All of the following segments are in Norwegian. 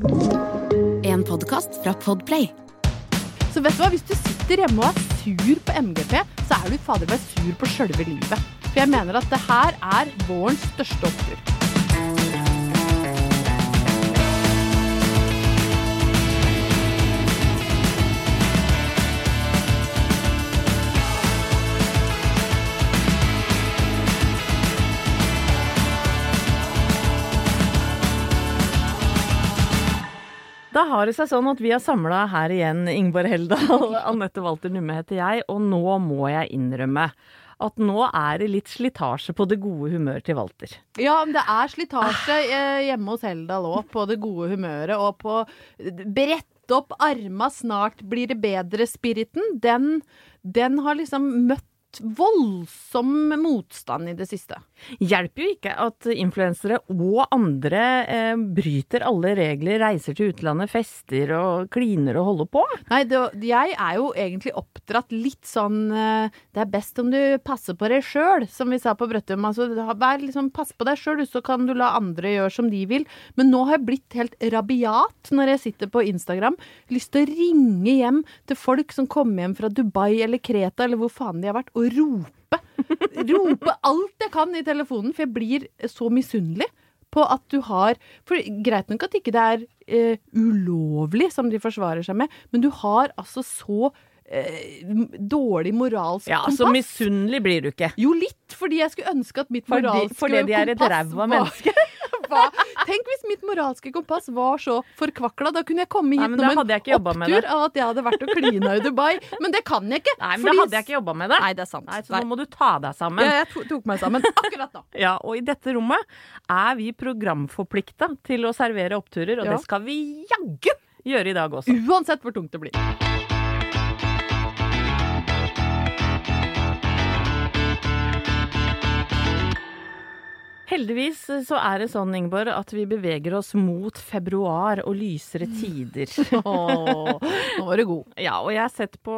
En podkast fra Podplay. Så vet du hva, hvis du sitter hjemme og er sur på MGP, så er du fader meg sur på sjølve livet. For jeg mener at det her er vårens største opptur. Da har det seg sånn at vi har samla her igjen Ingeborg Heldal, Anette Walter Numme heter jeg, og nå må jeg innrømme at nå er det litt slitasje på det gode humør til Walter. Ja, men det er slitasje eh, hjemme hos Heldal òg, på det gode humøret og på brette opp arma, snart blir det bedre-spiriten. Den, den har liksom møtt voldsom motstand i det siste. Hjelper jo ikke at influensere og andre eh, bryter alle regler, reiser til utlandet, fester og kliner og holder på. Nei, det, jeg er jo egentlig oppdratt litt sånn eh, Det er best om du passer på deg sjøl, som vi sa på Brøttum. Altså, vær liksom, pass på deg sjøl, så kan du la andre gjøre som de vil. Men nå har jeg blitt helt rabiat når jeg sitter på Instagram. Lyst til å ringe hjem til folk som kommer hjem fra Dubai eller Kreta eller hvor faen de har vært, og rope. Rope alt jeg kan i telefonen, for jeg blir så misunnelig på at du har For greit nok at ikke det er eh, ulovlig, som de forsvarer seg med, men du har altså så eh, dårlig moralsk Ja, kompass. Så misunnelig blir du ikke. Jo, litt, fordi jeg skulle ønske at mitt Fordi, moralske fordi de er et ræva menneske. var- Tenk hvis mitt moralske kompass var så forkvakla. Da kunne jeg komme hit Nei, ikke en opptur av at jeg hadde vært og klina i Dubai. Men det kan jeg ikke. Nei, men fordi- da hadde jeg ikke jobba med det. Nei, det er sant. Nei, så nå må du ta deg sammen. Ja, jeg tok meg sammen akkurat nå. Ja, og i dette rommet er vi programforplikta til å servere oppturer, og Ja. det skal vi jaggu gjøre i dag også. Uansett hvor tungt det blir. Heldigvis så er det sånn, Ingeborg, at vi beveger oss mot februar og lysere tider. Nå var du god. Ja, og jeg har sett på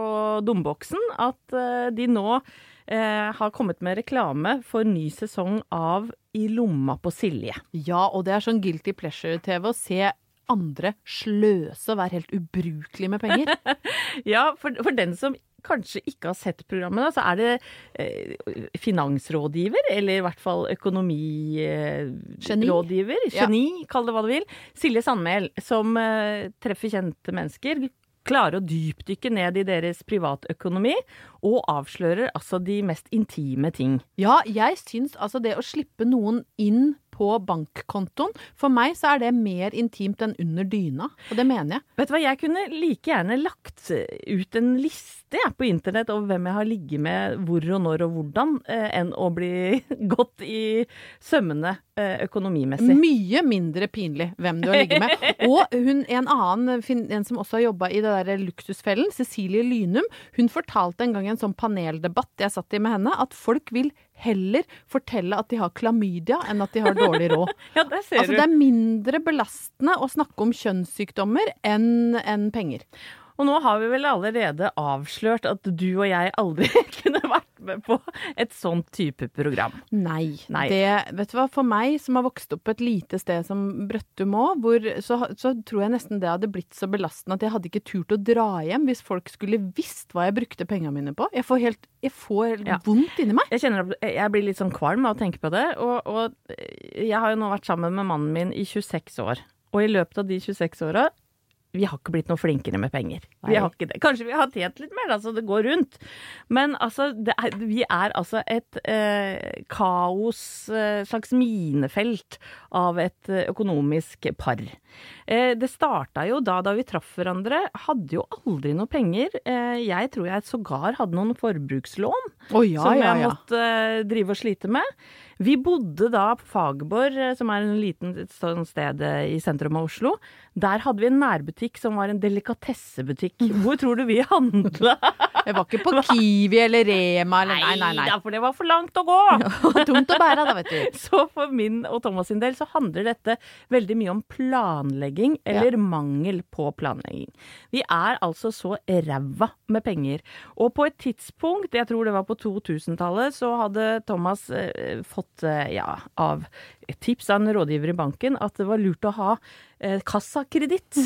Domboksen at eh, de nå eh, har kommet med reklame for ny sesong av I lomma på Silje. Ja, og det er sånn guilty pleasure-TV å se andre sløse og være helt ubrukelig med penger. Ja, for, for den som kanskje ikke har sett programmet, så er det eh, finansrådgiver, eller i hvert fall økonomirådgiver. Ja. Geni, kall det hva du vil. Silje Sandmæl, som eh, treffer kjente mennesker. Klarer å dypdykke ned i deres privatøkonomi, og avslører altså de mest intime ting. Ja, jeg syns altså det å slippe noen inn på bankkontoen For meg så er det mer intimt enn under dyna, og det mener jeg. Vet du hva, jeg kunne like gjerne lagt ut en liste jeg, på internett over hvem jeg har ligget med hvor og når og hvordan, eh, enn å bli gått i sømmene eh, økonomimessig. Mye mindre pinlig hvem du har ligget med. Og hun, en annen, en som også har jobba i det der Luksusfellen, Cecilie Lynum, hun fortalte en gang i en sånn paneldebatt jeg satt i med henne, at folk vil heller fortelle at de har klamydia enn at de har dårlig råd. Ja, det ser Altså, du. det er mindre belastende å snakke om kjønnssykdommer enn enn penger. Og nå har vi vel allerede avslørt at du og jeg aldri kunne vært med på et sånt type program. Nei. Nei. Det, vet du hva, for meg som har vokst opp på et lite sted som Brøttum òg, så, så tror jeg nesten det hadde blitt så belastende at jeg hadde ikke turt å dra hjem hvis folk skulle visst hva jeg brukte pengene mine på. Jeg får helt, jeg får helt Ja. vondt inni meg. Jeg kjenner at jeg blir litt sånn kvalm av å tenke på det. Og, og jeg har jo nå vært sammen med mannen min i 26 år. Og i løpet av de 26 åra vi har ikke blitt noe flinkere med penger. Vi har ikke det. Kanskje vi har tjent litt mer, altså så det går rundt. Men altså, er, vi er altså et eh, kaos, eh, slags minefelt av et eh, økonomisk par. Eh, det starta jo da, da vi traff hverandre, hadde jo aldri noe penger. Eh, jeg tror jeg sågar hadde noen forbrukslån oh, ja, som ja, jeg ja. måtte eh, drive og slite med. Vi bodde da på Fagerborg, eh, som er en liten sånn sted eh, i sentrum av Oslo. Der hadde vi en nærbutikk som var en delikatessebutikk. Hvor tror du vi handla? Det var ikke på Kiwi eller Rema eller Nei, nei, nei. da, for det var for langt å gå! Tungt å bære, da, vet du. Så for min og Thomas sin del så handler dette veldig mye om planlegging, eller mangel på planlegging. Vi er altså så ræva med penger. Og på et tidspunkt, jeg tror det var på 2000-tallet, så hadde Thomas eh, fått, eh, ja, av tips av en rådgiver i banken, at det var lurt å ha eh, kassakreditt.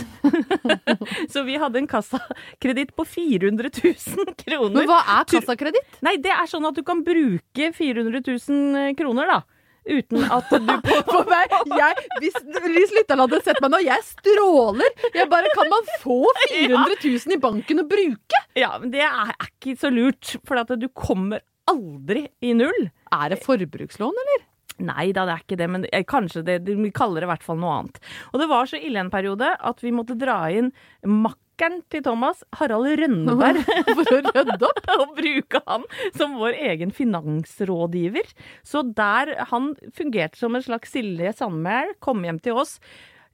så vi hadde en kassakreditt på 400 000 kroner. Men hva er kassakreditt? Nei, det er sånn at du kan bruke 400 000 kroner, da. Uten at du på på meg, jeg, hvis, hvis lytterne hadde sett meg nå, jeg stråler! Jeg bare, Kan man få 400 000 i banken å bruke? Ja, men det er, er ikke så lurt, for at du kommer aldri i null. Er det forbrukslån, eller? Nei da, det er ikke det, men eh, kanskje det, de kaller det i hvert fall noe annet. Og det var så ille en periode at vi måtte dra inn makkeren til Thomas, Harald Rønneberg, For å rydde opp? og bruke han som vår egen finansrådgiver. Så der han fungerte som en slags Silje Sandmæl, kom hjem til oss,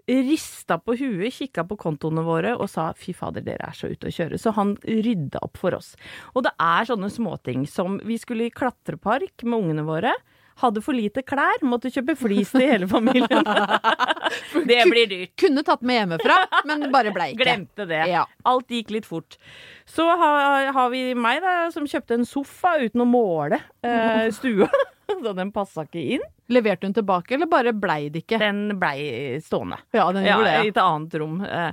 rista på huet, kikka på kontoene våre og sa fy fader, dere er så ute å kjøre. Så han rydda opp for oss. Og det er sånne småting som vi skulle i klatrepark med ungene våre. Hadde for lite klær, måtte kjøpe flis til hele familien. det blir dyrt. Kunne tatt med hjemmefra, men bare blei ikke. Glemte det. Ja. Alt gikk litt fort. Så har, har vi meg, da, som kjøpte en sofa uten å måle eh, stua. Så den passa ikke inn. Leverte hun tilbake, eller bare blei det ikke? Den blei stående. Ja, den Ja, gjorde det. i et annet rom. Eh,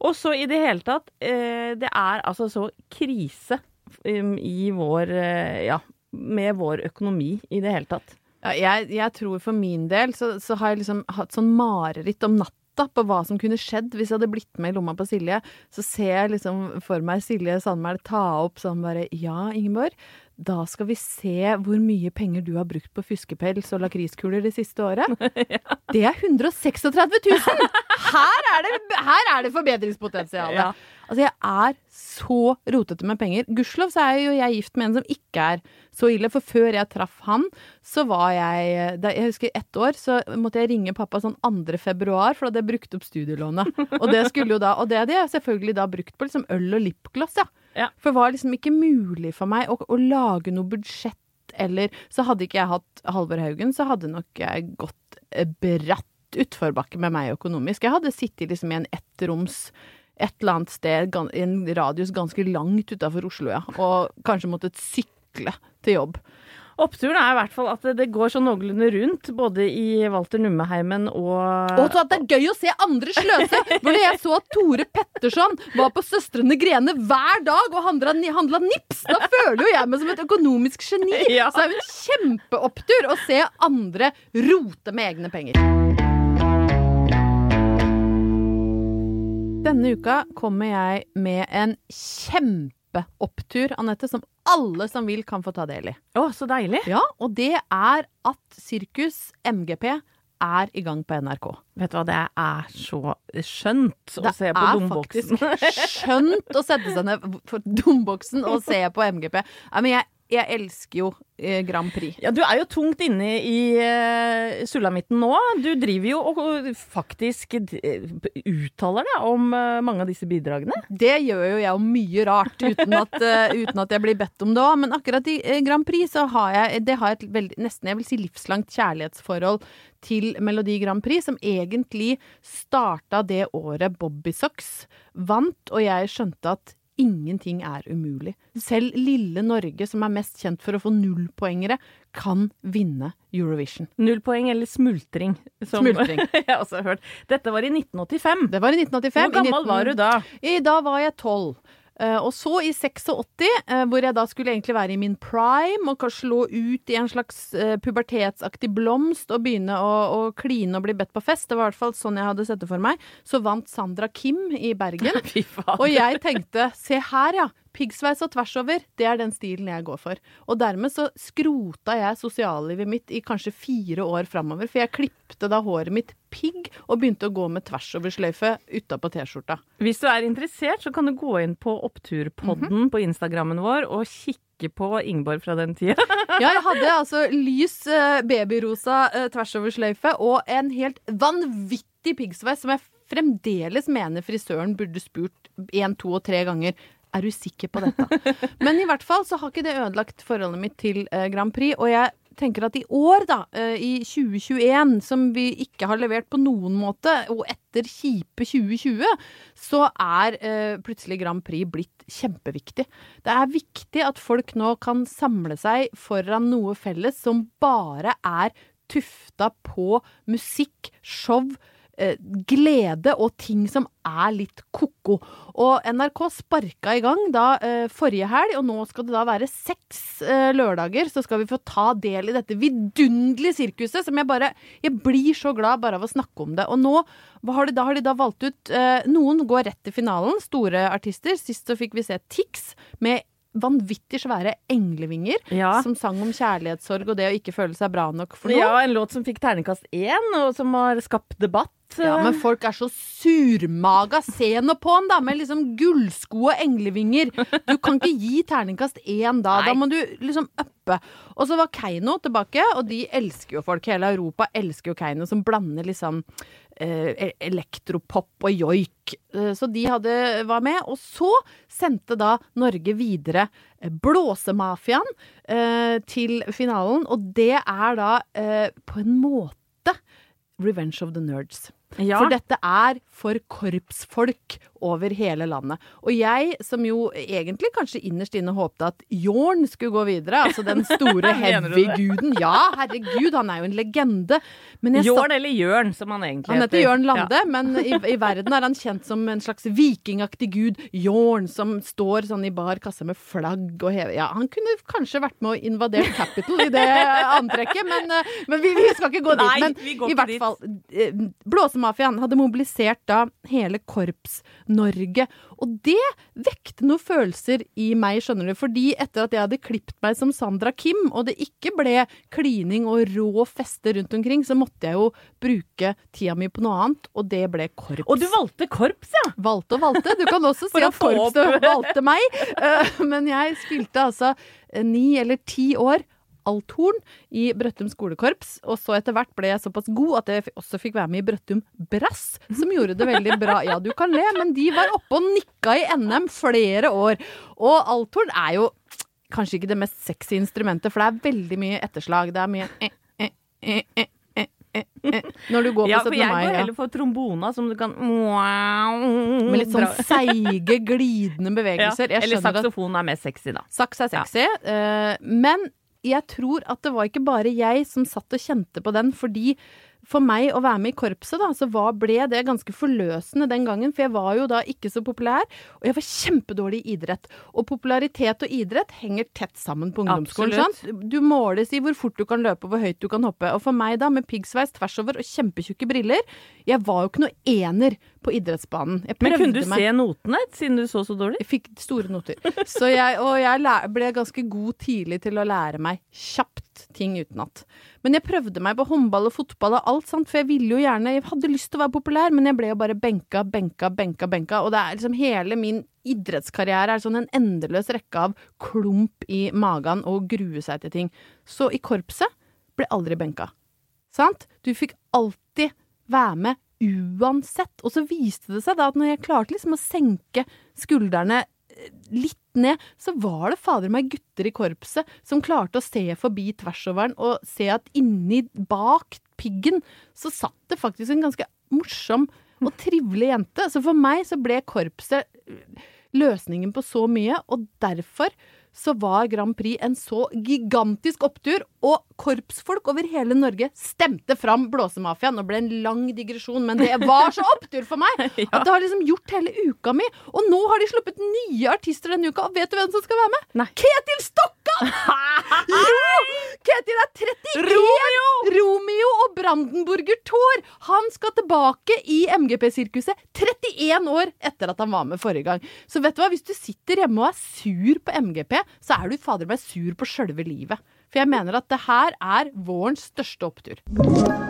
Og så i det hele tatt, eh, det er altså så krise um, i vår eh, Ja, med vår økonomi i det hele tatt. Ja, jeg, jeg tror for min del så, så har jeg liksom hatt sånn mareritt om natta på hva som kunne skjedd hvis jeg hadde blitt med i lomma på Silje. Så ser jeg liksom for meg Silje Sandmæl ta opp sånn bare Ja, Ingeborg, da skal vi se hvor mye penger du har brukt på fuskepels og lakriskuler det siste året. Det er 136 000! Her er det, her er det forbedringspotensial. Ja. Altså, jeg er så rotete med penger. Gudskjelov så er jo jeg gift med en som ikke er så ille, for før jeg traff han, så var jeg da, Jeg husker ett år, så måtte jeg ringe pappa sånn 2. februar, for da hadde jeg brukt opp studielånet. Og det skulle jo da Og det hadde jeg selvfølgelig da brukt på liksom øl og lipgloss, ja. Ja. For det var liksom ikke mulig for meg å, å lage noe budsjett, eller Så hadde ikke jeg hatt Halvor Haugen, så hadde nok jeg gått eh, bratt utforbakke med meg økonomisk. Jeg hadde sittet liksom i en ettroms et eller annet sted i en radius ganske langt utafor Oslo, ja. Og kanskje måttet sykle til jobb. Oppturen er i hvert fall at det- går så noenlunde rundt, både i Walter Nummeheimen og Og så at det er gøy å se andre sløse! Hvor jeg så at Tore Petterson var på Søstrene Grene hver dag og handla, handla nips! Da føler jo jeg meg som et økonomisk geni! Ja. Så det er jo en kjempeopptur å se andre rote med egne penger. Denne uka kommer jeg med en kjempeopptur, Anette, som alle som vil kan få ta del i. Å, så deilig! Ja, og det er at Sirkus MGP er i gang på NRK. Vet du hva, det er så skjønt å Det se på er faktisk skjønt å sette seg ned for domboksen og se på MGP. Ja, men jeg jeg elsker jo eh, Grand Prix. Ja, du er jo tungt inne i eh, sulamitten nå. Du driver jo og og faktisk eh, uttaler deg om eh, mange av disse bidragene. Det gjør jo jeg jo mye rart, uten at, eh, uten at jeg blir bedt om det òg. Men akkurat i eh, Grand Prix så har jeg, det har et veldig, nesten jeg vil si livslangt kjærlighetsforhold til Melodi Grand Prix, som egentlig starta det året Bobby Socks vant, og jeg skjønte at ingenting er umulig. Selv lille Norge, som er mest kjent for å få nullpoengere, kan vinne Eurovision. Nullpoeng eller smultring. Som Smultring. jeg har også hørt. Dette var i 1985. Det var i 1985. Hvor gammel 19 var du da? I, da var jeg tolv. Eh, og så i 86, eh, hvor jeg da skulle egentlig være i min prime og kanskje slå ut i en slags uh, pubertetsaktig blomst og begynne å, å kline og bli bedt på fest, det var i hvert fall sånn jeg hadde sett det for meg, så vant Sandra Kim i Bergen. Og jeg tenkte, se her ja, piggsveis og tvers over, det er den stilen jeg går for. Og dermed så skrota jeg sosiallivet mitt i kanskje fire år framover, for jeg klipte da håret mitt pigg og begynte å gå med tversoversløyfe utapå T-skjorta. Hvis du er interessert, så kan du gå inn på Oppturpodden på Instagrammen vår og kikke på Ingeborg fra den tida. Ja, jeg hadde altså lys eh, babyrosa eh, tversoversløyfe og en helt vanvittig piggsveis som jeg fremdeles mener frisøren burde spurt én, to og tre ganger. Er du sikker på dette? Men i hvert fall så har ikke det ødelagt forholdet mitt til eh, Grand Prix. Og jeg tenker at i år, da, eh, i 2021, som vi ikke har levert på noen måte, og etter kjipe 2020, så er eh, plutselig Grand Prix blitt kjempeviktig. Det er viktig at folk nå kan samle seg foran noe felles som bare er tufta på musikk, show, glede og ting som er litt ko-ko. Og NRK sparka i gang da eh, forrige helg, og nå skal det da være seks eh, lørdager. Så skal vi få ta del i dette vidunderlige sirkuset som jeg bare Jeg blir så glad bare av å snakke om det. Og nå har de, da har de da valgt ut eh, Noen går rett til finalen, store artister. Sist så fikk vi se Tix med vanvittig svære englevinger Ja. som sang om kjærlighetssorg og det å ikke føle seg bra nok for noe. Ja, en låt som fikk terningkast én, og som har skapt debatt. Ja, men folk er så surmaga. Se nå på han, da, med liksom gullsko og englevinger. Du kan ikke gi terningkast én da. Da må du liksom uppe. Og så var Keiino tilbake, og de elsker jo folk. Hele Europa elsker jo Keiino, som blander liksom eh, e- elektropop og joik. Eh, så de hadde, var med. Og så sendte da Norge videre eh, Blåsemafiaen eh, til finalen, og det er da eh, på en måte Revenge of the Nerds. Ja. For dette er for korpsfolk over hele landet. Og jeg, som jo egentlig kanskje innerst inne håpte at Jorn skulle gå videre, altså den store heavy-guden Ja, herregud, han er jo en legende. Jørn eller Jørn, som han egentlig heter. han heter Jørn Ja. Lande, men i, i verden er han kjent som en slags vikingaktig gud. Jorn, som står sånn i bar kasse med flagg og heve Ja, han kunne kanskje vært med å invadere Capital i det antrekket, men, eh, men vi, vi skal ikke gå dit. Nei, Men vi går i hvert dit. fall, eh, Blåsemafiaen hadde mobilisert da hele Korps-Norge. Og det vekte noen følelser i meg, skjønner du. Fordi etter at jeg hadde klipt meg som Sandra Kim, og det ikke ble klining og rå feste rundt omkring, så måtte jeg jo bruke tida mi på noe annet, og det ble korps. Og du valgte korps, ja! Valgte og valgte. Du kan også si at korpset valgte meg. Eh, Men jeg spilte altså eh, ni eller ti år althorn i Brøttum skolekorps, og så etter hvert ble jeg såpass god at jeg også fikk være med i Brøttum brass, som gjorde det veldig bra. Ja, du kan le, men de var oppe og nikka i NM flere år. Og althorn er jo kanskje ikke det mest sexy instrumentet, for det er veldig mye etterslag. Det er mye eh, eh, eh, når du går på Ja, for jeg mai. går heller for trombona, som du kan Med litt sånn seige, glidende bevegelser. Jeg Eller saksofonen saksofon er mer sexy, da. Saks er sexy. eh, men jeg tror at det var ikke bare jeg som satt og kjente på den, fordi for meg å være med i korpset, da, så var, ble det ganske forløsende den gangen. For jeg var jo da ikke så populær, og jeg var kjempedårlig i idrett. Og popularitet og idrett henger tett sammen på ungdomsskolen. Sant? Du måles i hvor fort du kan løpe, og hvor høyt du kan hoppe. Og for meg da, med piggsveis tvers over og kjempetjukke briller, jeg var jo ikke noe ener på idrettsbanen. Men kunne du meg. se notene, siden du så så dårlig? Jeg fikk store noter. Så jeg, og jeg ble ganske god tidlig til å lære meg kjapt ting utenat. Men jeg prøvde meg på håndball og fotball og alt, sant? for jeg ville jo gjerne Jeg hadde lyst til å være populær, men jeg ble jo bare benka, benka, benka, benka. Og det er liksom hele min idrettskarriere er sånn en endeløs rekke av klump i magen og grue seg til ting. Så i korpset ble aldri benka. Sant? Du fikk alltid være med uansett. Og så viste det seg da at når jeg klarte liksom å senke skuldrene eh, litt ned, så var det fader meg gutter i korpset som klarte å se forbi tversoveren og se at inni, bak piggen, så satt det faktisk en ganske morsom og trivelig jente. Så for meg så ble korpset eh, løsningen på så mye, og derfor så var Grand Prix en så gigantisk opptur, og korpsfolk over hele Norge stemte fram Blåsemafiaen. Nå ble det en lang digresjon, men det var så opptur for meg at det har liksom gjort hele uka mi. Og nå har de sluppet nye artister denne uka, og vet du hvem som skal være med? Nei. Ketil Stokkan! jo! Ketil er 31! Romeo! Romeo og Brandenburger Tor. Han skal tilbake i MGP-sirkuset 31 år etter at han var med forrige gang. Så vet du hva, hvis du sitter hjemme og er sur på MGP, så er du fader meg sur på sjølve livet. For jeg mener at det her er vårens største opptur.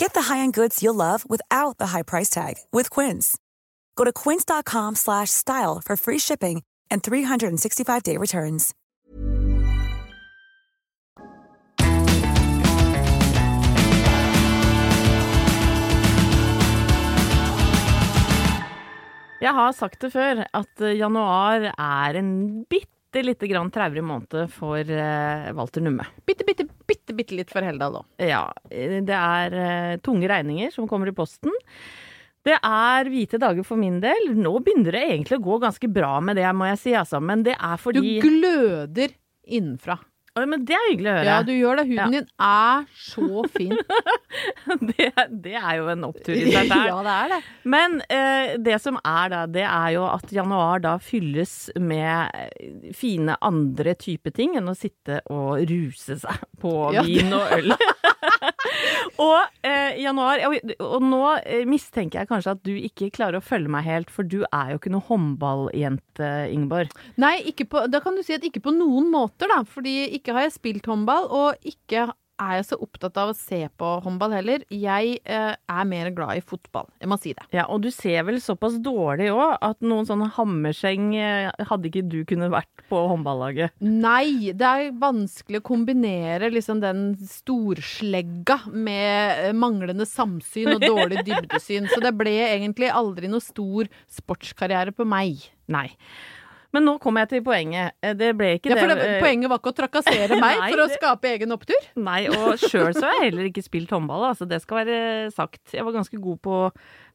Get the high-end goods you'll love without the high price tag with Quince. Go to quince.com slash style for free shipping and 365-day returns. Jeg har sagt det før, at eh, januar er en lite grann traurig måned for uh, Walter Numme. Bitte, bitte, bitte, bitte litt for Heldal òg. Ja, det er uh, tunge regninger som kommer i posten. Det er hvite dager for min del. Nå begynner det egentlig å gå ganske bra med det, må jeg si, altså. Men det er Du gløder innenfra. Oi, Men det er hyggelig å høre. Ja, du gjør det. Huden Ja. din er så fin. det, det er jo en opptur i seg selv. ja, det er det. Men eh, det som er da, det er jo at januar da fylles med fine andre type ting enn å sitte og ruse seg på Ja. vin og øl. og eh, januar og, og nå eh, mistenker jeg kanskje at du ikke klarer å følge meg helt, for du er jo ikke noe håndballjente, Ingeborg. Nei, ikke på, da kan du si at ikke på noen måter, da. Fordi ikke har jeg spilt håndball, og ikke er jeg så opptatt av å se på håndball heller. Jeg eh, er mer glad i fotball. Jeg må si det. Ja, og du ser vel såpass dårlig òg at noen sånne hammerseng eh, hadde ikke du kunne vært på håndballaget. Nei, det er vanskelig å kombinere liksom den storslegga med eh, manglende samsyn og dårlig dybdesyn. Så det ble egentlig aldri noe stor sportskarriere på meg. Nei. Men nå kommer jeg til poenget. Eh, Det ble ikke Ja, det det, eh, Poenget var ikke å trakassere meg Nei, for å skape egen opptur? Nei, og sjøl så har jeg heller ikke spilt håndball, altså det skal være sagt. Jeg var ganske god på,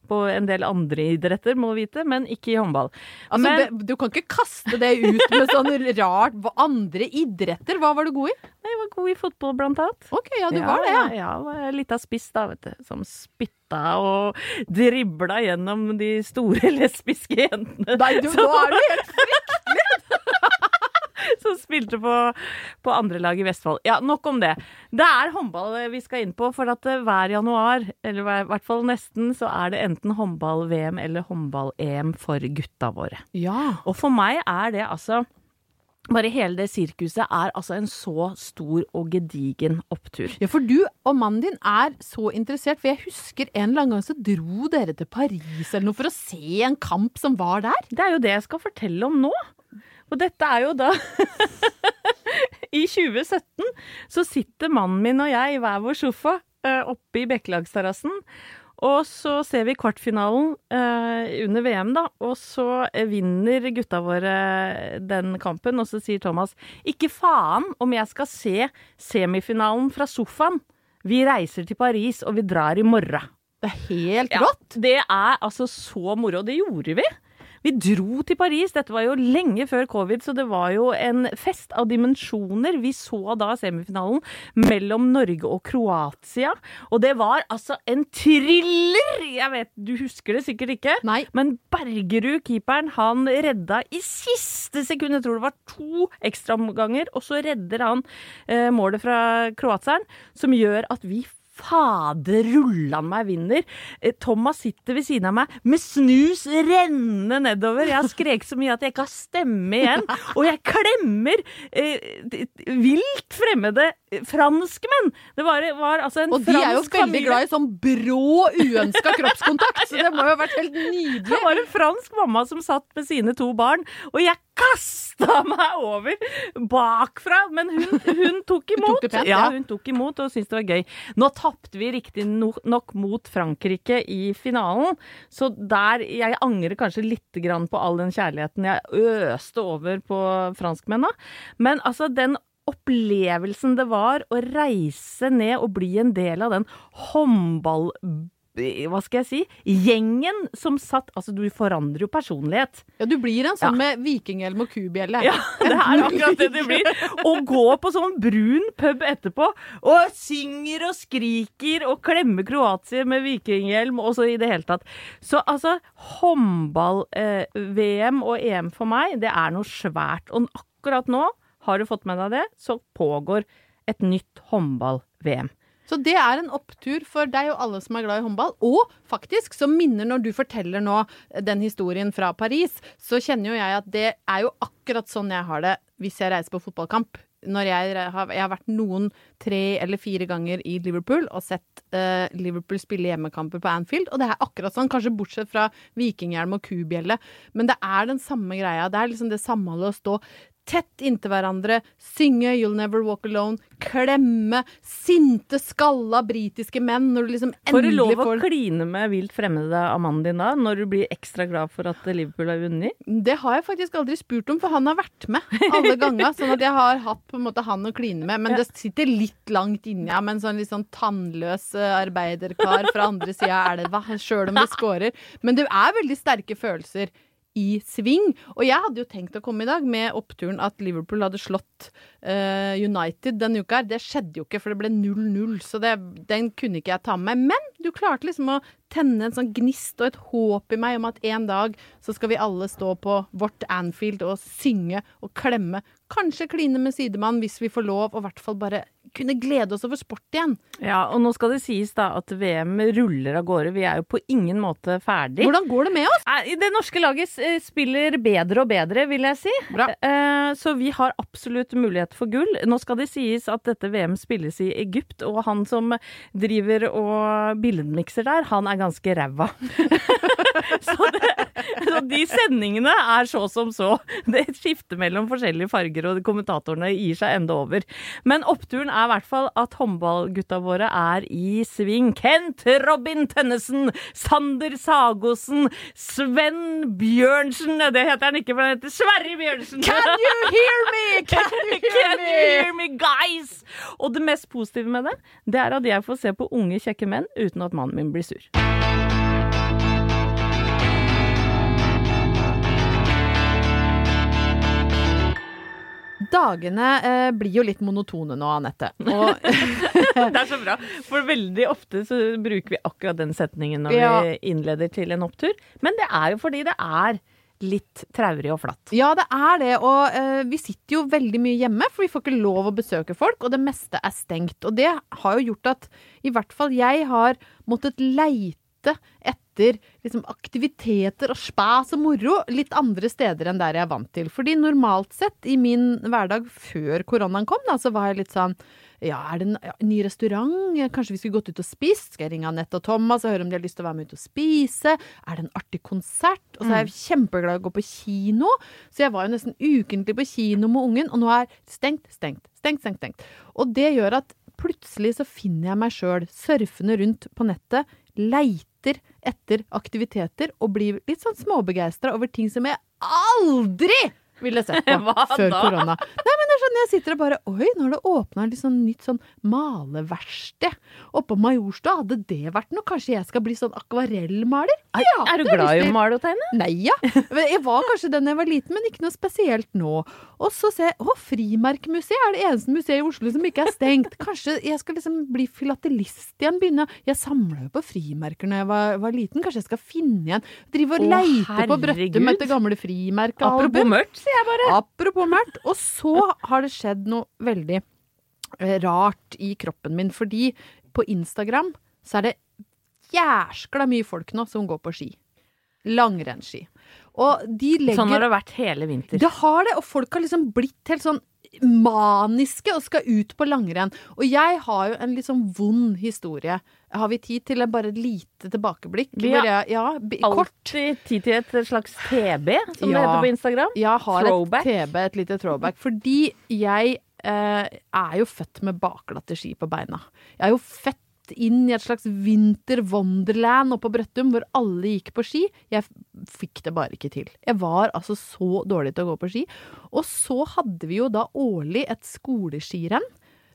på en del andre idretter, må du vite, men ikke i håndball. Altså, men du kan ikke kaste det ut med sånn rart andre idretter? Hva var du god i? jeg var god i fotball, blant annet. Ok, ja, du var det, ja. Ja, ja Lita spiss, da, vet du. Som spytta og dribla gjennom de store lesbiske jentene. Nei, du, nå er du helt som spilte på, på andre lag i Vestfold. Ja, nok om det. Det er håndball vi skal inn på, for at eh, hver januar, eller i hvert fall nesten, så er det enten håndball-VM eller håndball-EM for gutta våre. Ja. Og for meg er det altså bare hele det sirkuset er altså en så stor og gedigen opptur. Ja, for du og mannen din er så interessert, for jeg husker en eller annen gang så dro dere til Paris eller noe for å se en kamp som var der. Det er jo det jeg skal fortelle om nå. Og dette er jo da I 2017 så sitter mannen min og jeg i hver vår sofa eh, oppe i Bekkelagsterrassen. Og så ser vi kvartfinalen eh, under VM, da. Og så vinner gutta våre den kampen. Og så sier Thomas ikke faen om jeg skal se semifinalen fra sofaen. Vi reiser til Paris, og vi drar i morgen. Det er helt Ja, rått. det er altså så moro. Det gjorde vi. Vi dro til Paris. Dette var jo lenge før covid, så det var jo en fest av dimensjoner. Vi så da semifinalen mellom Norge og Kroatia, og det var altså en thriller! Jeg vet, du husker det sikkert ikke, Nei. men Bergerud, keeperen, han redda i siste sekund, jeg tror det var to ekstraomganger, og så redder han eh, målet fra kroatieren, som gjør at vi Fader rullan meg vinner. Eh, Thomas sitter ved siden av meg med snus rennende nedover. Jeg har skreket så mye at jeg ikke har stemme igjen. Og jeg klemmer eh, vilt fremmede eh, franskmenn. Det var, var altså en Og de er jo veldig familie. glad i sånn brå, uønska kroppskontakt, så det må jo ha vært helt nydelig. Det var en fransk mamma som satt med sine to barn, og jeg kasta meg over bakfra. Men hun, hun tok imot. det pent, ja, ja. hun tok imot og syntes det var gøy. Nå tapte vi riktignok mot Frankrike i finalen, så der Jeg angrer kanskje litt på all den kjærligheten jeg øste over på franskmennene. Men altså, den opplevelsen det var å reise ned og bli en del av den håndball... Hva skal jeg si? Gjengen som satt Altså, du forandrer jo personlighet. Ja, du blir en sånn Ja. med vikinghjelm og kubjelle. Ja, det er akkurat det det blir. Å gå på sånn brun pub etterpå og synger og skriker og klemmer Kroatia med vikinghjelm og så i det hele tatt. Så altså, håndball-VM og EM for meg, det er noe svært. Og akkurat nå, har du fått med deg det, så pågår et nytt håndball-VM. Så det er en opptur for deg og alle som er glad i håndball. Og faktisk, så minner når du forteller nå den historien fra Paris, så kjenner jo jeg at det er jo akkurat sånn jeg har det hvis jeg reiser på fotballkamp. Når jeg, har, jeg har vært noen tre eller fire ganger i Liverpool og sett uh, Liverpool spille hjemmekamper på Anfield, og det er akkurat sånn, kanskje bortsett fra vikinghjelm og kubjelle, men det er den samme greia. Det er liksom det samholdet å stå tett inntil hverandre, synge 'You'll Never Walk Alone', klemme sinte, skalla britiske menn når du liksom endelig Får du lov å får kline med vilt fremmede av mannen din da, når du blir ekstra glad for at Liverpool har vunnet? Det har jeg faktisk aldri spurt om, for han har vært med alle ganger. Sånn at jeg har hatt på en måte han å kline med. Men det sitter litt langt inni ja, med en sånn litt sånn tannløs eh, arbeiderkar fra andre sida av elva, sjøl om det scorer. Men det er veldig sterke følelser i sving. Og jeg hadde jo tenkt å komme i dag med oppturen at Liverpool hadde slått uh, United denne uka. her. Det skjedde jo ikke, for det ble 0-0, så det, den kunne ikke jeg ta med. Men du klarte liksom å tenne en sånn gnist og et håp i meg om at en dag så skal vi alle stå på vårt Anfield og synge og klemme. Kanskje kline med sidemann hvis vi får lov, og i hvert fall bare kunne glede oss over sport igjen. Ja, og nå skal det sies da at VM ruller av gårde. Vi er jo på ingen måte ferdig. Hvordan går det med oss? Det norske laget eh, spiller bedre og bedre, vil jeg si. Bra. Eh, Så vi har absolutt mulighet for gull. Nå skal det sies at dette VM spilles i Egypt, og han som driver og billedmikser der, han er ganske ræva. så, det, så de sendingene er så som så. Det skifter mellom forskjellige farger, og kommentatorene gir seg enda over. Men oppturen er i hvert fall at håndballgutta våre er i sving. Kent Robin Tønnesen, Sander Sagosen, Sven Bjørnsen Det heter han ikke, for han heter Sverre Bjørnsen. Can you hear me? Can you hear Can me? you hear me, guys? Og det mest positive med det, det er at jeg får se på unge, kjekke menn uten at mannen min blir sur. Dagene eh, blir jo litt monotone nå, Anette. Og Det er så bra, for veldig ofte så bruker vi akkurat den setningen når Ja. vi innleder til en opptur. Men det er jo fordi det er litt traurig og flatt. Ja, det er det. Og eh, vi sitter jo veldig mye hjemme, for vi får ikke lov å besøke folk, og det meste er stengt. Og det har jo gjort at i hvert fall jeg har måttet leite etter etter liksom, aktiviteter og spas og moro litt andre steder enn der jeg er vant til. Fordi normalt sett, i min hverdag før koronaen kom, da, så var jeg litt sånn ja, er det en ny restaurant? Kanskje vi skulle gått ut og spist? Skal jeg ringe Anette og Thomas og høre om de har lyst til å være med ut og spise? Er det en artig konsert? Og så er jeg kjempeglad i å gå på kino, så jeg var jo nesten ukentlig på kino med ungen, og nå er stengt, stengt, stengt, stengt. stengt. Og det gjør at plutselig så finner jeg meg sjøl surfende rundt på nettet, leiter etter aktiviteter og blir litt sånn småbegeistra over ting som jeg aldri ville sett på før da? korona. Nei, men det er sånn, Jeg sitter og bare Oi, nå har det åpna et sånn nytt sånn maleverksted oppå Majorstua. Hadde det vært noe? Kanskje jeg skal bli sånn akvarellmaler? Ja, er du glad i å male og tegne? Nei, ja. Jeg var kanskje den jeg var liten, men ikke noe spesielt nå. Og så ser jeg å, Frimerkemuseet er det eneste museet i Oslo som ikke er stengt. Kanskje jeg skal liksom bli filatelist igjen, begynne Jeg samla jo på frimerker da jeg var, var liten. Kanskje jeg skal finne igjen Drive og leite på Brøttum herregud. etter gamle frimerkealbum. Apropos mørkt, sier jeg bare. Apropos mørkt. Og så har det skjedd noe veldig eh, rart i kroppen min, fordi på Instagram så er det jæskla mye folk nå som går på ski. Langrennsski. Og de legger Sånn har det vært hele vinter. det har det, og folk har liksom blitt helt sånn maniske og skal ut på langrenn. Og jeg har jo en litt sånn vond historie. Har vi tid til bare et lite tilbakeblikk? Vi har jeg, ja, kort. Alltid tid til et slags TB, som det heter på Instagram. Jeg har Throwback. et TB, et lite throwback. Fordi jeg eh, er jo født med bakglatte ski på beina. Jeg er jo født inn i et slags vinter wonderland oppe på Brøttum, hvor alle gikk på ski. Jeg fikk det bare ikke til. Jeg var altså så dårlig til å gå på ski. Og så hadde vi jo da årlig et skoleskirenn.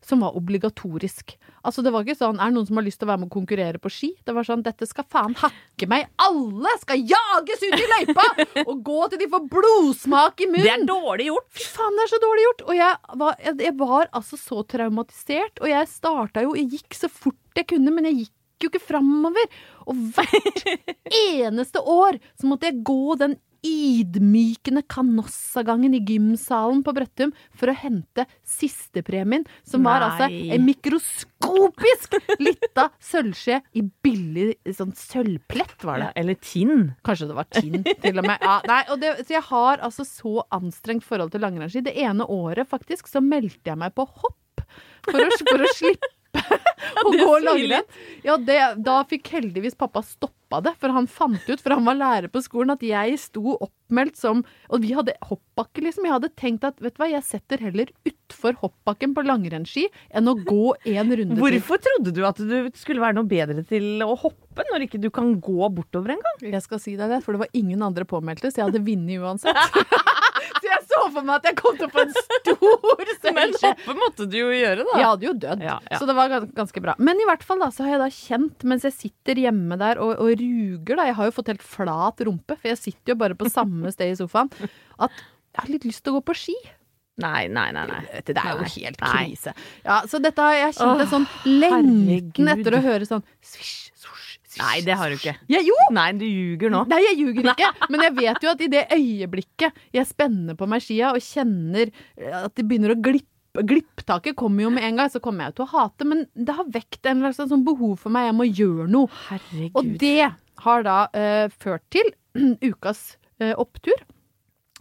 Som var obligatorisk. Altså Det var ikke sånn er det noen som har lyst til å være med og konkurrere på ski. Det var sånn dette skal faen hakke meg. Alle skal jages ut i løypa! og gå til de får blodsmak i munnen! Det er dårlig gjort! Fy faen, det er så dårlig gjort! Og jeg var, jeg, jeg var altså så traumatisert. Og jeg starta jo Jeg gikk så fort jeg kunne, men jeg gikk jo ikke framover. Og hvert eneste år så måtte jeg gå den ydmykende Canossa-gangen i gymsalen på Brøttum for å hente sistepremien, som var altså en mikroskopisk lita sølvskje i billig sånn sølvplett, var det. Ja, eller tinn. Kanskje det var tinn, til og med. Ja, nei, og det, så jeg har altså så anstrengt forhold til langrennsski. Det ene året faktisk så meldte jeg meg på hopp for å, for å slippe å gå gå lage den. Ja, det, da fikk heldigvis pappa stoppa det, for han fant ut, for han var lærer på skolen, at jeg sto oppmeldt som Og vi hadde hoppbakke, liksom. Jeg hadde tenkt at vet du hva, jeg setter heller utfor hoppbakken på langrennsski enn å gå en runde til. Hvorfor trodde du at du skulle være noe bedre til å hoppe, når ikke du kan gå bortover en gang? Jeg skal si deg det, for det var ingen andre påmeldte, så jeg hadde vunnet uansett. så for meg at jeg kom til å få en stor Men sølvskje. hoppe måtte du jo gjøre, da. Jeg hadde jo dødd, Ja, ja. så det var ganske bra. Men i hvert fall da, så har jeg da kjent, mens jeg sitter hjemme der og, og ruger, da Jeg har jo fått helt flat rumpe, for jeg sitter jo bare på samme sted i sofaen, at jeg har litt lyst til å gå på ski. Nei, nei, nei. nei. Det er jo helt krise. Ja, så dette har jeg kjent en sånn lengten etter å høre sånn svisj, Nei, det har du ikke. Ja, jo! Nei, du ljuger nå. Nei, jeg ljuger ikke. Men jeg vet jo at i det øyeblikket jeg spenner på meg skia og kjenner at det begynner å glippe Glipptaket kommer jo med en gang, så kommer jeg til å hate, men det har vekt en slags sånn behov for meg. Jeg må gjøre noe. Herregud. Og det har da uh, ført til ukas uh, opptur.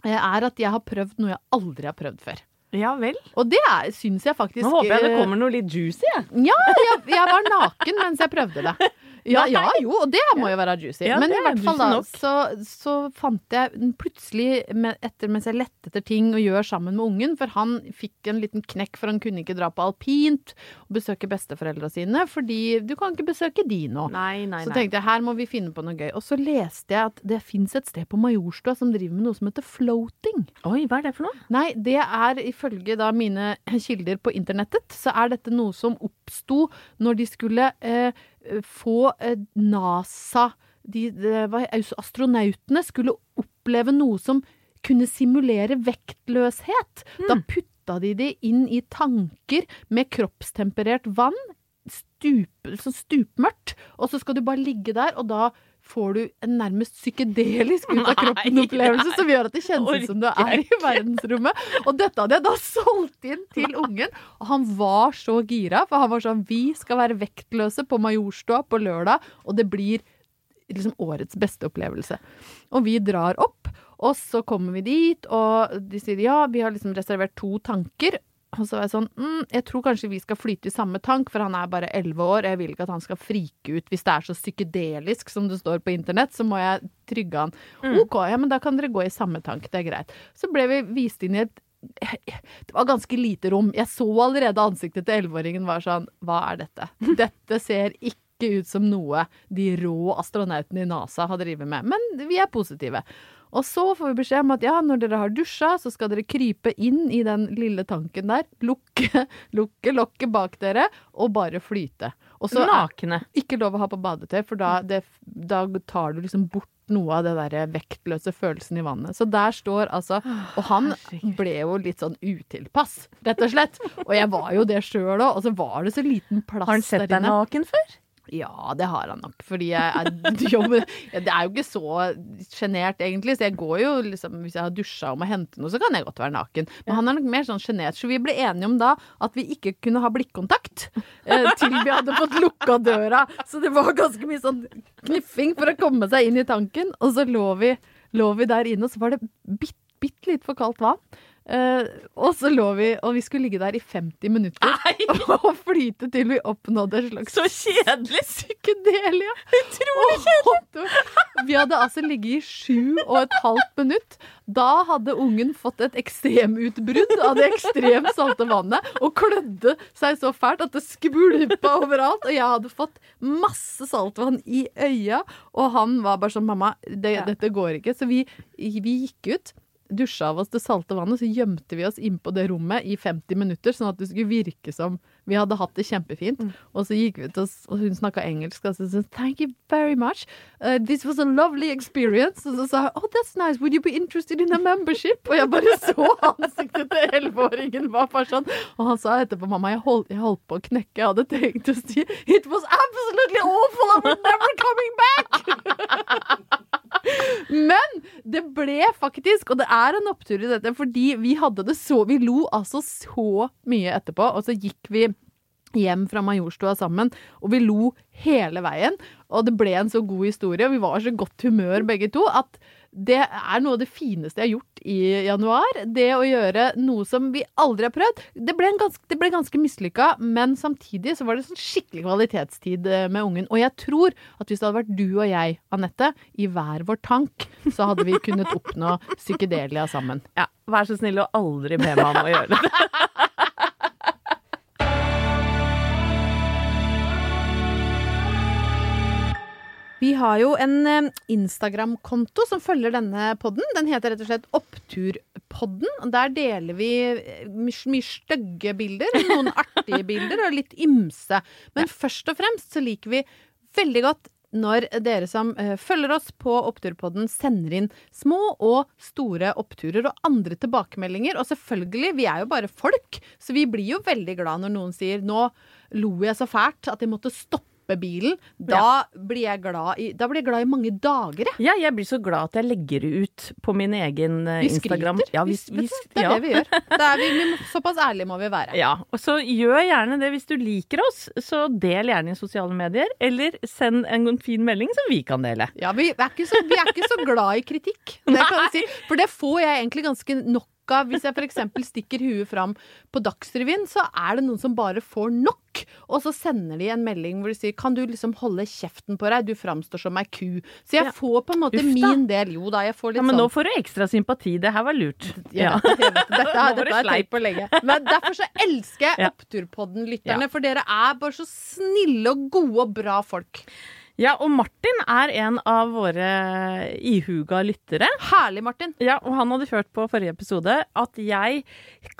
Uh, Er at jeg har prøvd noe jeg aldri har prøvd før. Ja vel. Og det syns jeg faktisk Nå håper jeg det eh, kommer noe litt juicy, ja, jeg, jeg var naken mens jeg prøvde det. Ja, ja, jo, og det må jo være juicy. Ja, Men i er hvert fall da, så, så fant jeg plutselig, med, etter mens jeg lette etter ting å gjøre sammen med ungen, for han fikk en liten knekk, for han kunne ikke dra på alpint og besøke besteforeldra sine, fordi du kan ikke besøke de nå. Nei, nei, Så tenkte jeg her må vi finne på noe gøy. Og så leste jeg at det fins et sted på Majorstua som driver med noe som heter floating. Oi, hva er det for noe? Nei, det er ifølge da mine kilder på internettet, så er dette noe som oppsto når de skulle eh, få eh, NASA de, de, Astronautene skulle oppleve noe som kunne simulere vektløshet. Da putta de det inn i tanker med kroppstemperert vann. Stup, sånn stupmørkt. Og så skal du bare ligge der, og da får du en nærmest psykedelisk ut av kroppen-opplevelse som gjør at det kjennes ut som du er i verdensrommet. Og dette hadde jeg da solgt inn til ungen, og han var så gira. For han var sånn Vi skal være vektløse på Majorstua på lørdag, og det blir liksom årets beste opplevelse. Og vi drar opp, og så kommer vi dit, og de sier ja, vi har liksom reservert to tanker. Og så var jeg sånn mm, Jeg tror kanskje vi skal flyte i samme tank, for han er bare elleve år. Jeg vil ikke at han skal frike ut hvis det er så psykedelisk som det står på internett. Så må jeg trygge han. OK, ja, men da kan dere gå i samme tank. Det er greit. Så ble vi vist inn i et det var ganske lite rom. Jeg så allerede ansiktet til elleveåringen var sånn Hva er dette? Dette ser ikke ut som noe de rå astronautene i NASA har drevet med. Men vi er positive. Og så får vi beskjed om at ja, når dere har dusja, så skal dere krype inn i den lille tanken der, lukke, lukke lokket bak dere og bare flyte. Også, Nakne. ikke lov å ha på badetøy, for da, det, da tar du liksom bort noe av det der vektløse følelsen i vannet. Så der står altså Og han ble jo litt sånn utilpass, rett og slett. Og jeg var jo det sjøl òg, og så var det så liten plass der inne. Har han sett deg naken før? Ja, det har han nok. Fordi jeg er, jobber, det er jo ikke så sjenert, egentlig. Så jeg går jo liksom Hvis jeg har dusja og må hente noe, så kan jeg godt være naken. Men han er nok mer sånn sjenert. Så vi ble enige om da at vi ikke kunne ha blikkontakt eh, til vi hadde fått lukka døra. Så det var ganske mye sånn kniffing for å komme seg inn i tanken. Og så lå vi, lå vi der inne, og så var det bitte, bitte litt for kaldt vann. Eh, og så lå vi, og vi skulle ligge der i 50 minutter og flyte til vi oppnådde et slags Så kjedelig! psykedelia. Utrolig kjedelig! Vi hadde altså ligget i sju og et halvt minutt. Da hadde ungen fått et ekstremutbrudd av det ekstremt salte vannet og klødde seg så fælt at det skvulpa overalt. Og jeg hadde fått masse saltvann i øya, og han var bare sånn Mamma, det, dette går ikke. Så vi, vi gikk ut. Dusja av oss det salte vannet, så gjemte vi oss innpå det rommet i 50 minutter, sånn at det skulle virke som vi hadde hatt det kjempefint. Og så gikk vi ut, og, og hun snakka engelsk, og så sa Thank you very much. Uh, this was a lovely experience. Og så sa hun Oh, that's nice. Would you be interested in a membership? Og jeg bare så ansiktet til elleveåringen var bare sånn. Og han sa etterpå, mamma, jeg holdt, jeg holdt på å knekke. Jeg hadde tenkt å si It was absolutely awful. I'm never coming back. Men det ble faktisk, og det er en opptur i dette, fordi vi hadde det så Vi lo altså så mye etterpå, og så gikk vi hjem fra Majorstua sammen, og vi lo hele veien. Og det ble en så god historie, og vi var så godt humør begge to, at det er noe av det fineste jeg har gjort i januar. Det å gjøre noe som vi aldri har prøvd. Det ble, en ganske, det ble ganske mislykka, men samtidig så var det sånn skikkelig kvalitetstid eh, med ungen. Og jeg tror at hvis det hadde vært du og jeg, Anette, i hver vår tank, så hadde vi kunnet oppnå psykedelia sammen. Ja, Vær så snill og aldri be meg om å gjøre det. Vi har jo en eh, Instagram-konto som følger denne podden. Den heter rett og slett Oppturpodden. Der deler vi eh, mye mye stygge bilder, noen artige bilder og litt ymse. Men først og fremst så liker vi veldig godt når dere som eh, følger oss på Oppturpodden, sender inn små og store oppturer og andre tilbakemeldinger. Og selvfølgelig, vi er jo bare folk, så vi blir jo veldig glad når noen sier 'nå lo jeg så fælt at jeg måtte stoppe bilen'. Da, blir jeg glad i, da blir jeg glad i mange dager, jeg. Ja, jeg blir så glad at jeg legger det ut på min egen eh, Vi Instagram. skryter. Ja, vi, Vi- vi, det er ja. det vi gjør. Det vi, vi såpass ærlige må vi være. Ja, og så gjør gjerne det hvis du liker oss, så del gjerne i sosiale medier, eller send en fin melding som vi kan dele. Ja, vi er ikke så, vi er ikke så glad i kritikk, det kan jeg si. For det får jeg egentlig ganske nok av. Hvis jeg f.eks. stikker huet fram på Dagsrevyen, så er det noen som bare får nok. Og så sender de en melding hvor de sier 'kan du liksom holde kjeften på deg', du framstår som ei ku. Så jeg Ja. får på en måte min del. Jo da, jeg får litt Ja, men nå sånn får du ekstra sympati. Det her var lurt. Ja. vet vet det. Dette, dette har jeg tenkt på lenge. Men derfor så elsker jeg. Oppturpodden-lytterne, for dere er bare så snille og gode og bra folk. Ja, og Martin er en av våre ihuga lyttere. Herlig, Martin. Ja, og han hadde hørt på forrige episode at jeg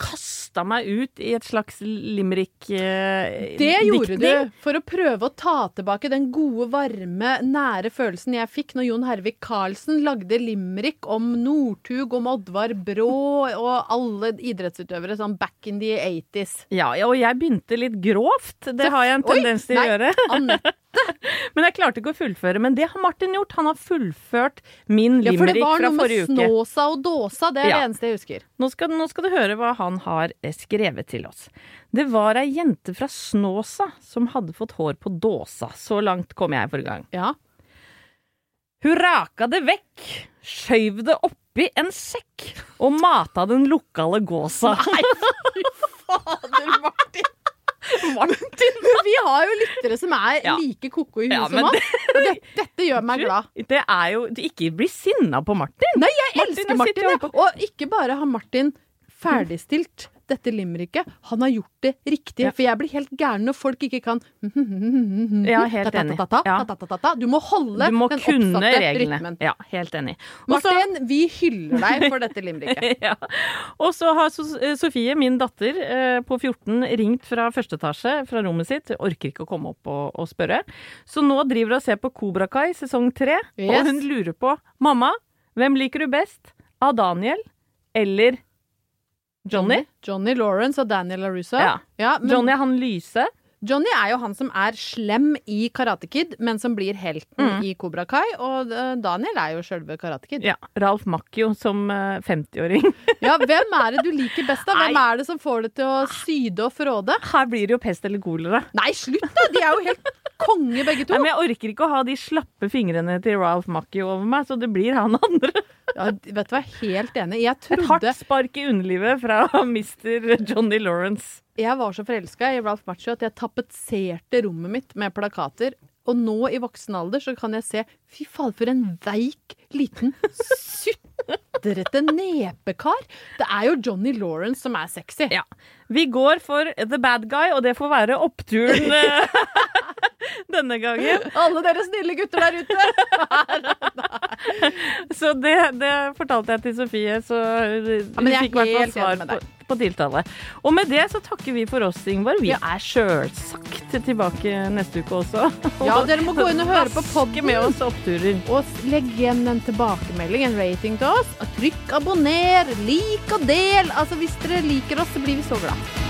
kasta meg ut i et slags limerick-diktning. Det gjorde du for å prøve å ta tilbake den gode, varme, nære følelsen jeg fikk når Jon Hervik Karlsen lagde limerick om Northug, om Oddvar Brå og alle idrettsutøvere sånn back in the 80s. Ja, og jeg begynte litt grovt. Det har jeg en Oi, tendens til å nei, gjøre. Anette. Men jeg klarte ikke å fullføre. Men det har Martin gjort. Han har fullført min limerick fra forrige uke. Ja, for det var noe med. Snåsa og Dåsa, det er Ja. det eneste jeg husker. Nå skal, nå skal du høre hva han har eh, skrevet til oss. Det var ei jente fra Snåsa som hadde fått hår på dåsa. Så langt kom jeg for gang. Ja. Hun raka det vekk, skjøv det oppi en sekk og mata den lokale gåsa. Fader, Martin. Martin. Vi har jo lyttere som er Ja. like ko-ko i huet Ja, som oss. Og det, dette gjør meg glad. Det er jo Ikke bli sinna på Martin. Nei, jeg Martin elsker Martin. jeg. Og ikke bare har Martin ferdigstilt dette limericket, han har gjort det riktig. Ja. For jeg blir helt gæren når folk ikke kan Ja, helt enig. Du må holde Du må den kunne oppsatte reglene. rytmen. Ja, helt enig. Også, Martin, vi hyller deg for dette limericket. ja. Og så har eh, Sofie, min datter eh, på 14, ringt fra første etasje fra rommet sitt. Orker ikke å komme opp og, og spørre. Så nå driver hun og ser på Kobra Kai sesong tre, Yes. og hun lurer på Mamma, hvem liker du best? Av Daniel eller Johnny? Johnny Lawrence og Daniel LaRusso. Ja. men Johnny er han lyse. Johnny er jo han som er slem i Karate Kid, men som blir helten Mm. i Kobra Kai. Og eh, Daniel er jo sjølve Karate Kid. Ja, Ralf Macchio som eh, 50-åring. Ja, hvem er det du liker best, da? Hvem Nei. er det som får det til å syde og fråde? Her blir det jo pest eller kolera. Nei, slutt da! De er jo helt konge, begge to. Nei, men jeg orker ikke å ha de slappe fingrene til Ralph Macchio over meg, så det blir han andre. Ja, vet du hva, helt enig. Jeg Et hardt spark i underlivet fra Mr. Johnny Lawrence. Jeg var så forelska i Ralph Macchio at jeg tapetserte rommet mitt med plakater. Og nå i voksen alder så kan jeg se Fy faen, for en veik, liten, sutrete nepekar. Det er jo Johnny Lawrence som er sexy. Ja. Vi går for the bad guy, og det får være oppturen denne gangen. Alle dere snille gutter der ute! Så det, det fortalte jeg til Sofie, så hun ja, fikk i hvert fall svar på, på tiltale. Og med det så takker vi for oss, Ingvar. Vi er sjølsagt tilbake neste uke også. Ja, dere må gå inn og høre på podden. med oss oppturer. Og legg igjen en tilbakemelding, en rating til oss. Trykk abonner, lik og del. Altså, hvis dere liker oss, så blir vi så glad.